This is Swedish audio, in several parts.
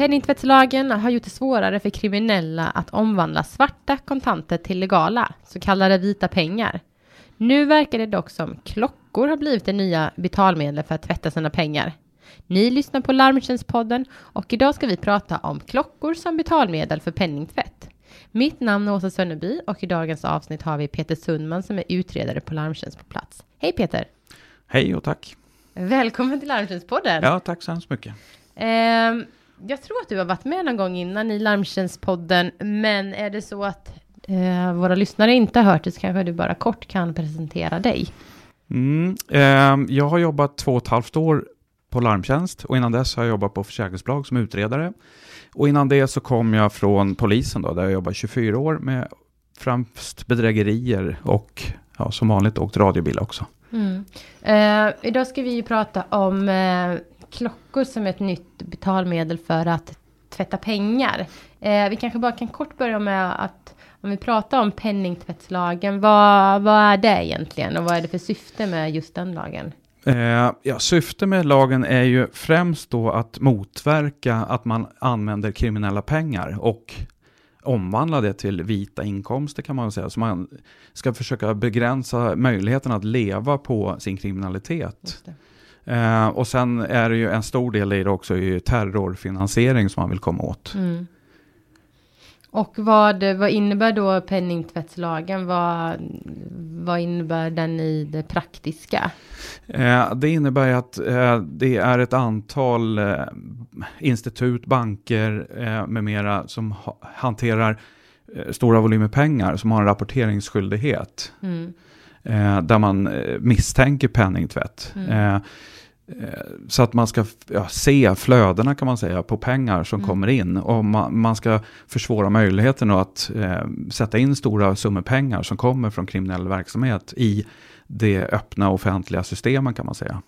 Penningtvättslagen har gjort det svårare för kriminella att omvandla svarta kontanter till legala, så kallade vita pengar. Nu verkar det dock som klockor har blivit det nya betalmedlet för att tvätta sina pengar. Ni lyssnar på Larmtjänstpodden och idag ska vi prata om klockor som betalmedel för penningtvätt. Mitt namn är Åsa Sönneby och i dagens avsnitt har vi Peter Sundman som är utredare på Larmtjänst på plats. Hej Peter! Hej och tack! Välkommen till Larmtjänstpodden! Ja, tack så hemskt mycket. Eh, jag tror att du har varit med någon gång innan i Larmtjänstpodden, men är det så att eh, våra lyssnare inte har hört det så kanske du bara kort kan presentera dig. Mm, eh, jag har jobbat två och ett halvt år på Larmtjänst och innan dess har jag jobbat på försäkringsbolag som utredare. Och innan det så kom jag från polisen då, där jag jobbat 24 år med främst bedrägerier och ja, som vanligt åkt radiobil också. Mm. Eh, idag ska vi prata om eh, klockor som ett nytt betalmedel för att tvätta pengar. Eh, vi kanske bara kan kort börja med att om vi pratar om penningtvättslagen, vad, vad är det egentligen och vad är det för syfte med just den lagen? Eh, ja, syftet med lagen är ju främst då att motverka att man använder kriminella pengar och omvandla det till vita inkomster kan man säga. Så man ska försöka begränsa möjligheten att leva på sin kriminalitet. Eh, och sen är det ju en stor del i det också i terrorfinansiering som man vill komma åt. Mm. Och vad, vad innebär då penningtvättslagen? Vad, vad innebär den i det praktiska? Eh, det innebär att eh, det är ett antal eh, institut, banker eh, med mera som ha, hanterar eh, stora volymer pengar som har en rapporteringsskyldighet. Mm. Eh, där man misstänker penningtvätt. Mm. Eh, så att man ska ja, se flödena kan man säga på pengar som mm. kommer in. Och man, man, ska försvåra möjligheten att eh, sätta in stora summor pengar som kommer från kriminell verksamhet i det öppna offentliga systemen kan man säga.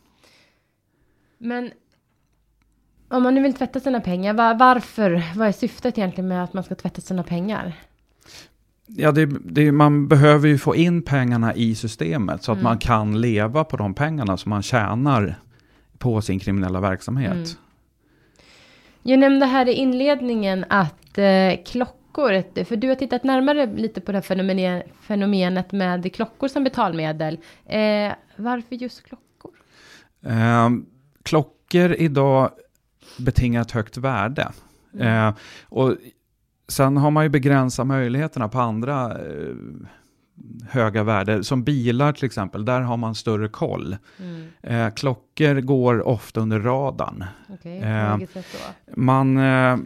Men om man nu vill tvätta sina pengar, var, varför? Vad är syftet egentligen med att man ska tvätta sina pengar? Ja, det, det, man behöver ju få in pengarna i systemet så att mm. man kan leva på de pengarna som man tjänar på sin kriminella verksamhet. Mm. Jag nämnde här i inledningen att eh, klockor, för du har tittat närmare lite på det här fenomenet med klockor som betalmedel. Eh, varför just klockor? Eh, klockor idag betingar ett högt värde. Mm. Eh, och sen har man ju begränsat möjligheterna på andra eh, höga värden. Som bilar till exempel, där har man större koll. Mm. Eh, klockor går ofta under radarn. Okay, eh, man, eh,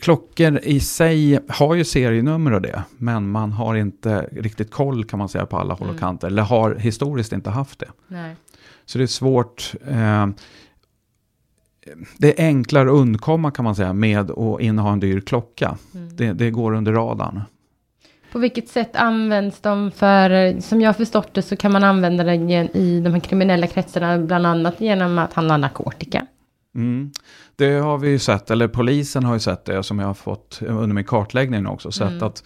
klockor i sig har ju serienummer och det, men man har inte riktigt koll kan man säga på alla håll och mm. kanter, eller har historiskt inte haft det. Nej. Så det är svårt. Eh, det är enklare att undkomma kan man säga med att inneha en dyr klocka. Mm. Det, det går under radarn. På vilket sätt används de för, som jag har förstått det så kan man använda den i de här kriminella kretsarna bland annat genom att handla narkotika. Mm. Det har vi ju sett, eller polisen har ju sett det som jag har fått under min kartläggning också, sett mm. att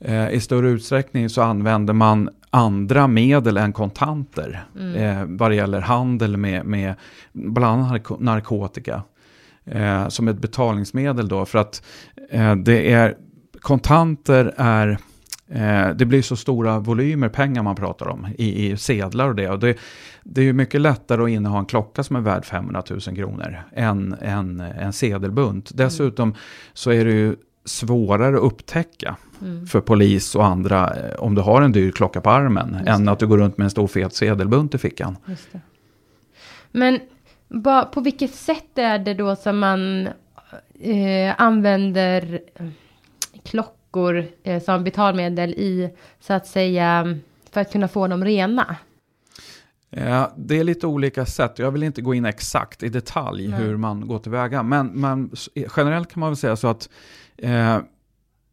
eh, i större utsträckning så använder man andra medel än kontanter mm. eh, vad det gäller handel med, med bland annat narkotika eh, som ett betalningsmedel då för att eh, det är kontanter är Eh, det blir så stora volymer pengar man pratar om i, i sedlar och det. Och det, det är ju mycket lättare att inneha en klocka som är värd 500 000 kronor än en, en sedelbunt. Mm. Dessutom så är det ju svårare att upptäcka mm. för polis och andra eh, om du har en dyr klocka på armen än att du går runt med en stor fet sedelbunt i fickan. Men ba, på vilket sätt är det då som man eh, använder klockor klockor eh, som betalmedel i, så att säga, för att kunna få dem rena? Ja, det är lite olika sätt. Jag vill inte gå in exakt i detalj Nej. hur man går tillväga. Men man, generellt kan man väl säga så att eh,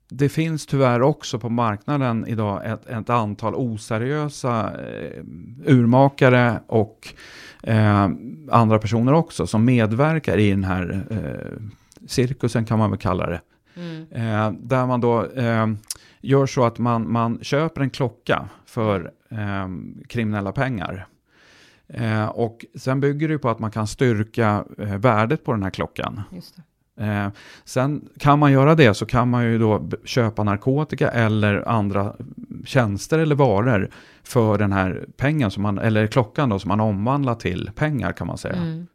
det finns tyvärr också på marknaden idag ett, ett antal oseriösa eh, urmakare och eh, andra personer också som medverkar i den här eh, cirkusen kan man väl kalla det. Mm. Eh, där man då eh, gör så att man, man köper en klocka för eh, kriminella pengar. Eh, och sen bygger det på att man kan styrka eh, värdet på den här klockan. Eh, sen kan man göra det så kan man ju då köpa narkotika eller andra tjänster eller varor för den här pengen som man, eller klockan då som man omvandlar till pengar kan man säga. Mm.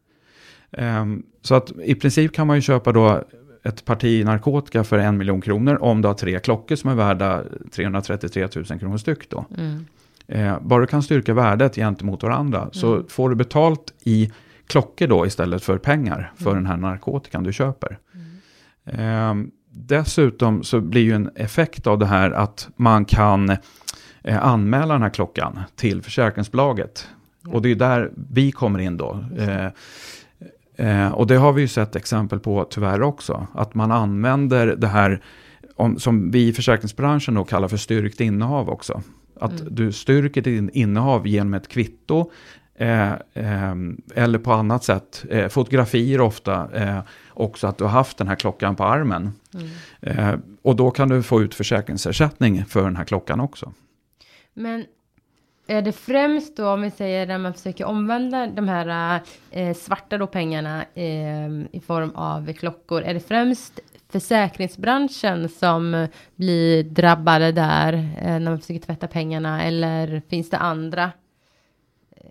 Ehm, Så att i princip kan man ju köpa då ett parti narkotika för en miljon kronor om du har tre klockor som är värda 333 000 kronor styck då. Mm. Eh, bara du kan styrka värdet gentemot varandra så Mm. får du betalt i klockor då istället för pengar för Mm. den här narkotikan du köper. Ehm, dessutom så blir ju en effekt av det här att man kan eh, anmäla den här klockan till försäkringsbolaget. Och det är där vi kommer in då. Eh, eh, och det har vi ju sett exempel på tyvärr också. Att man använder det här om, som vi i försäkringsbranschen då kallar för styrkt innehav också. Att Mm. du styrker din innehav genom ett kvitto eh, eh, eller på annat sätt. Eh, fotografier ofta eh, också att du har haft den här klockan på armen. Mm. Eh, och då kan du få ut försäkringsersättning för den här klockan också. Men är det främst då om vi säger när man försöker omvandla de här eh, svarta då pengarna eh, i form av klockor. Är det främst försäkringsbranschen som blir drabbade där eh, när man försöker tvätta pengarna eller finns det andra eh,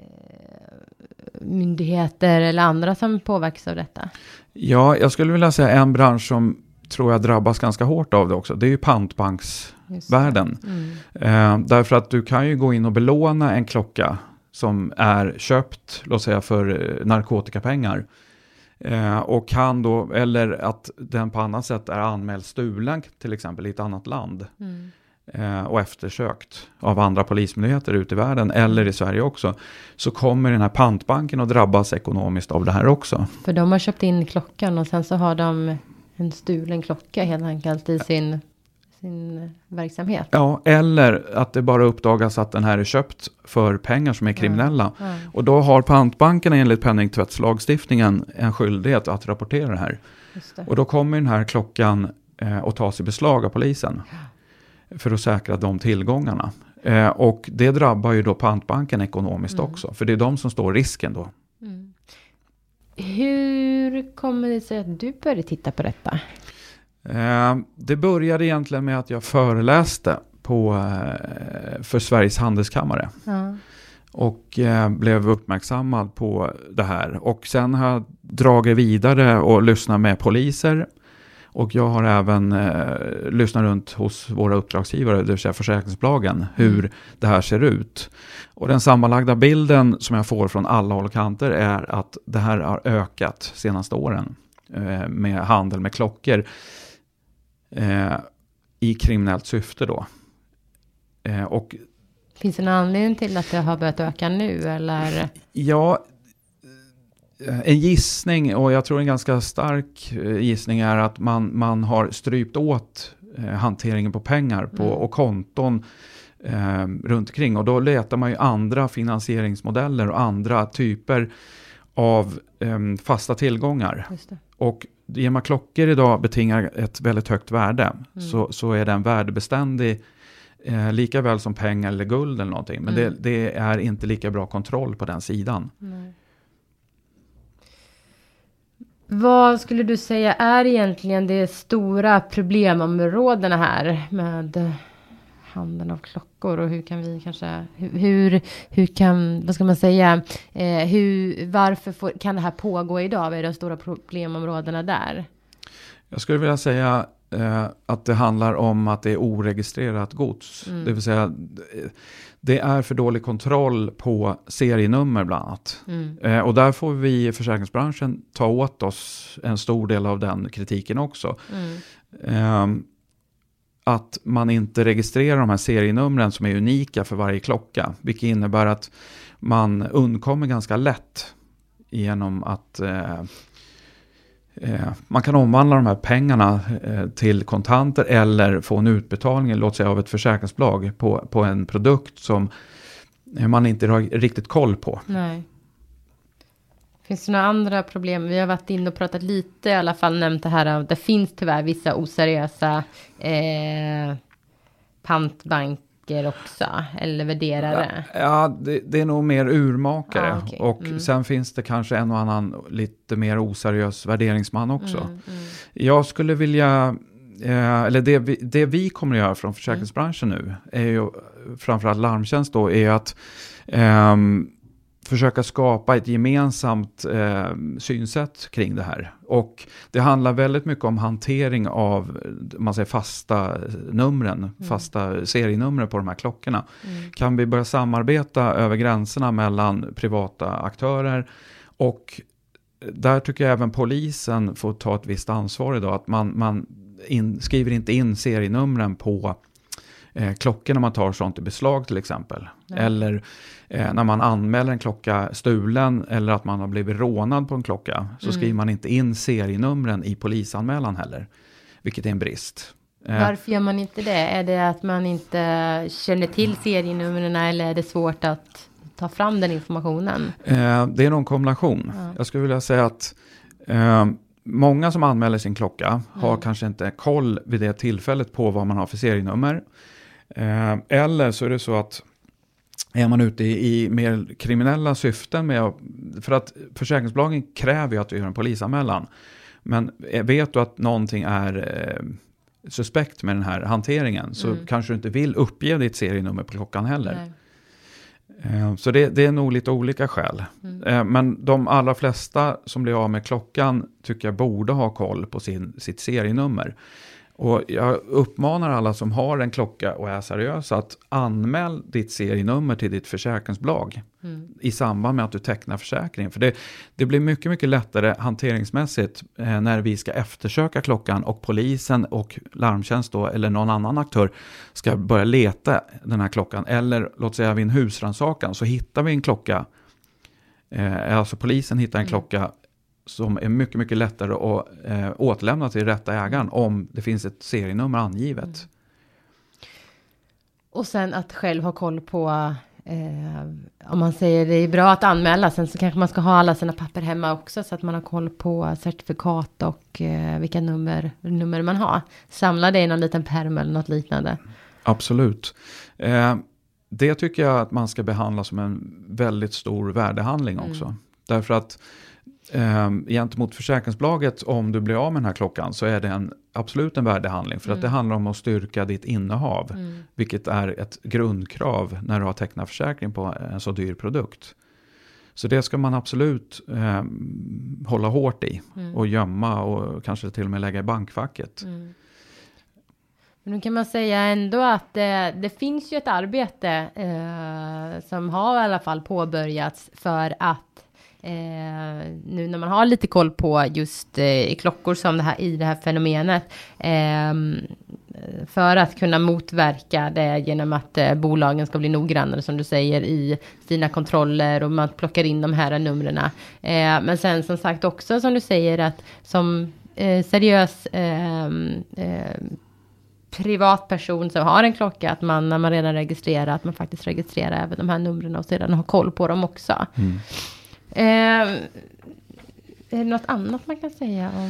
myndigheter eller andra som påverkas av detta? Ja, jag skulle vilja säga en bransch som tror jag drabbas ganska hårt av det också. Det är ju pantbanksvärlden. Mm. Eh, därför att du kan ju gå in och belåna en klocka som är köpt, låt säga för eh, narkotikapengar. Eh, och kan då, eller att den på annat sätt är anmäld stulen till exempel i ett annat land. Mm. eh, och eftersökt av andra polismyndigheter ute i världen eller i Sverige också. Så kommer den här pantbanken att drabbas ekonomiskt av det här också. För de har köpt in klockan och sen så har de en stulen klocka helt enkelt i sin, sin verksamhet. Ja, eller att det bara uppdagas att den här är köpt för pengar som är kriminella. Ja, Och då har pantbankerna enligt penningtvättslagstiftningen en skyldighet att rapportera det här. det. Och då kommer den här klockan eh, att tas i beslag av polisen. För att säkra de tillgångarna. Eh, och det drabbar ju då pantbanken ekonomiskt Mm. också. För det är de som står risken då. Mm. Hur kommer det sig att du började titta på detta? Eh, det började egentligen med att jag föreläste på, eh, för Sveriges handelskammare. Ja. Och eh, blev uppmärksammad på det här. Och sen har jag dragit vidare och lyssnat med poliser. Och jag har även eh, lyssnat runt hos våra uppdragsgivare, det vill säga försäkringsbolagen, hur det här ser ut. Och den sammanlagda bilden som jag får från alla håll och kanter är att det här har ökat senaste åren eh, med handel med klockor eh, i kriminellt syfte då. Eh, och Finns det någon anledning till att det har börjat öka nu eller? Ja, en gissning och jag tror en ganska stark eh, gissning är att man, man har strypt åt eh, hanteringen på pengar på, Mm. och konton eh, runt omkring. Och då letar man ju andra finansieringsmodeller och andra typer av eh, fasta tillgångar. Och i och med klockor idag betingar ett väldigt högt värde Mm. så, så är den värdebeständig eh, lika väl som pengar eller guld eller någonting. Men Mm. det, det är inte lika bra kontroll på den sidan. Nej. Vad skulle du säga är egentligen de stora problemområdena här med handeln av klockor och hur kan vi kanske, hur, hur, hur kan, vad ska man säga, eh, hur, varför får, kan det här pågå idag? Vad är de stora problemområdena där? Jag skulle vilja säga eh, att det handlar om att det är oregistrerat gods. Mm. Det vill säga det- är för dålig kontroll på serienummer bland annat. Mm. Eh, och där får vi i försäkringsbranschen ta åt oss en stor del av den kritiken också. Mm. Ehm, att man inte registrerar de här serienumren som är unika för varje klocka. Vilket innebär att man undkommer ganska lätt genom att eh, eh, Eh, man kan omvandla de här pengarna eh, till kontanter eller få en utbetalning, låt säga av ett försäkringsbolag på, på en produkt som eh, man inte har riktigt koll på. Nej. Finns det några andra problem? Vi har varit inne och pratat lite i alla fall nämnt det här. Det finns tyvärr vissa oseriösa eh, butiker också? Eller värderare? Ja, det, det är nog mer urmakare. Ah, okej. Och Mm. sen finns det kanske en och annan lite mer oseriös värderingsman också. Mm, mm. Jag skulle vilja, eh, eller det vi, det vi kommer att göra från försäkringsbranschen nu, är ju framförallt larmtjänst då, är att ehm, försöka skapa ett gemensamt eh, synsätt kring det här. Och det handlar väldigt mycket om hantering av man säger, fasta numren, fasta serienummer på de här klockorna. Mm. Kan vi börja samarbeta över gränserna mellan privata aktörer och där tycker jag även polisen får ta ett visst ansvar idag. Att man, man in, skriver inte in serienumren på eh, klockor när man tar sånt i beslag till exempel. Nej. Eller eh, när man anmäler en klocka stulen eller att man har blivit rånad på en klocka. Så Mm. skriver man inte in serienumren i polisanmälan heller. Vilket är en brist. Eh, Varför gör man inte det? Är det att man inte känner till serienumren eller är det svårt att ta fram den informationen? Eh, det är nog en kombination. Ja. Jag skulle vilja säga att eh, många som anmäler sin klocka har Mm. kanske inte koll vid det tillfället på vad man har för serienummer. Eh, eller så är det så att är man ute i, i mer kriminella syften med för att försäkringsbolagen kräver ju att du gör en polisanmälan. Men eh, vet du att någonting är eh, suspekt med den här hanteringen så Mm. kanske du inte vill uppge ditt serienummer på klockan heller. Eh, Så det, det är nog lite olika skäl. Mm. Eh, Men de allra flesta som blir av med klockan tycker jag borde ha koll på sin, sitt serienummer. Och jag uppmanar alla som har en klocka och är seriösa att anmäl ditt serienummer till ditt försäkringsbolag Mm. i samband med att du tecknar försäkringen. För det, det blir mycket, mycket lättare hanteringsmässigt eh, när vi ska eftersöka klockan och polisen och larmtjänst då, eller någon annan aktör ska börja leta den här klockan. Eller låt säga vid en husrannsakan så hittar vi en klocka, eh, alltså polisen hittar en Mm. klocka som är mycket, mycket lättare att eh, återlämna till rätta ägaren om det finns ett serienummer angivet. Mm. Och sen att själv ha koll på eh, om man säger det är bra att anmäla sen så kanske man ska ha alla sina papper hemma också så att man har koll på certifikat och eh, vilka nummer, nummer man har. Samla det i någon liten pärm eller något liknande. Absolut. Eh, det tycker jag att man ska behandla som en väldigt stor värdehandling också. Mm. Därför att eh, gentemot försäkringsbolaget, om du blir av med den här klockan, så är det en, absolut en värdehandling. För att det Mm. handlar om att styrka ditt innehav, Mm. vilket är ett grundkrav när du har tecknat försäkring på en så dyr produkt. Så det ska man absolut eh, hålla hårt i Mm. och gömma och kanske till och med lägga i bankfacket. Mm. Men nu kan man säga ändå att det, det finns ju ett arbete eh, som har i alla fall påbörjats för att eh, nu när man har lite koll på just eh, klockor som det här i det här fenomenet Eh, för att kunna motverka det genom att eh, bolagen ska bli noggrannare som du säger i sina kontroller och man plockar in de här numren. Eh, men sen som sagt också som du säger att som eh, seriös ehm, ehm, privatperson som har en klocka, att man när man redan registrerar, att man faktiskt registrerar även de här numren och sedan har koll på dem också. Mm. Eh, är det något annat man kan säga om?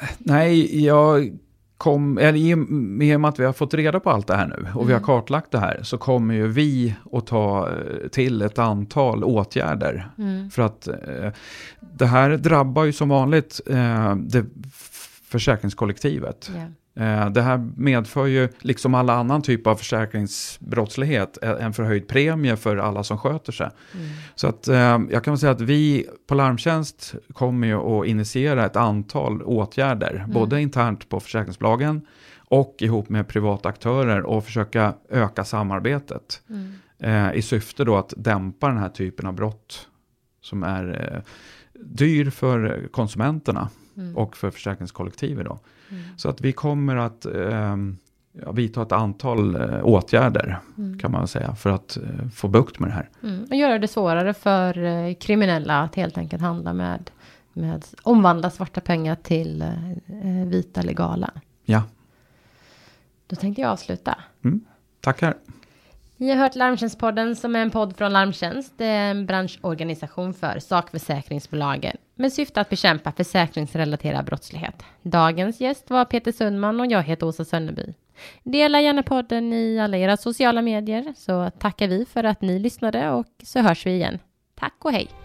Eh, Nej, jag kom, eller i och med att vi har fått reda på allt det här nu och vi har Mm. kartlagt det här så kommer ju vi att ta eh, till ett antal åtgärder. mm, För att eh, det här drabbar ju som vanligt eh, det försäkringskollektivet. ja. Eh, det här medför ju, liksom alla annan typ av försäkringsbrottslighet, en förhöjd premie för alla som sköter sig. Mm, Så att eh, jag kan väl säga att vi på Larmtjänst kommer ju att initiera ett antal åtgärder, både internt på försäkringsbolagen och ihop med privata aktörer och försöka öka samarbetet mm, eh, i syfte då att dämpa den här typen av brott som är dyr för konsumenterna mm, och för försäkringskollektivet då. mm, Så att vi kommer att eh, ja, vidta ett antal eh, åtgärder mm, kan man säga för att eh, få bukt med det här. mm. Och göra det svårare för eh, kriminella att helt enkelt handla med, med omvandla svarta pengar till eh, eh, vita legala. Ja, Då tänkte jag avsluta. tackar. Ni har hört Larmtjänstpodden som är en podd från Larmtjänst. Det är en branschorganisation för sakförsäkringsbolagen med syfte att bekämpa försäkringsrelaterad brottslighet. Dagens gäst var Peter Sundman och jag heter Åsa Sönneby. Dela gärna podden i alla era sociala medier så tackar vi för att ni lyssnade och så hörs vi igen. Tack och hej!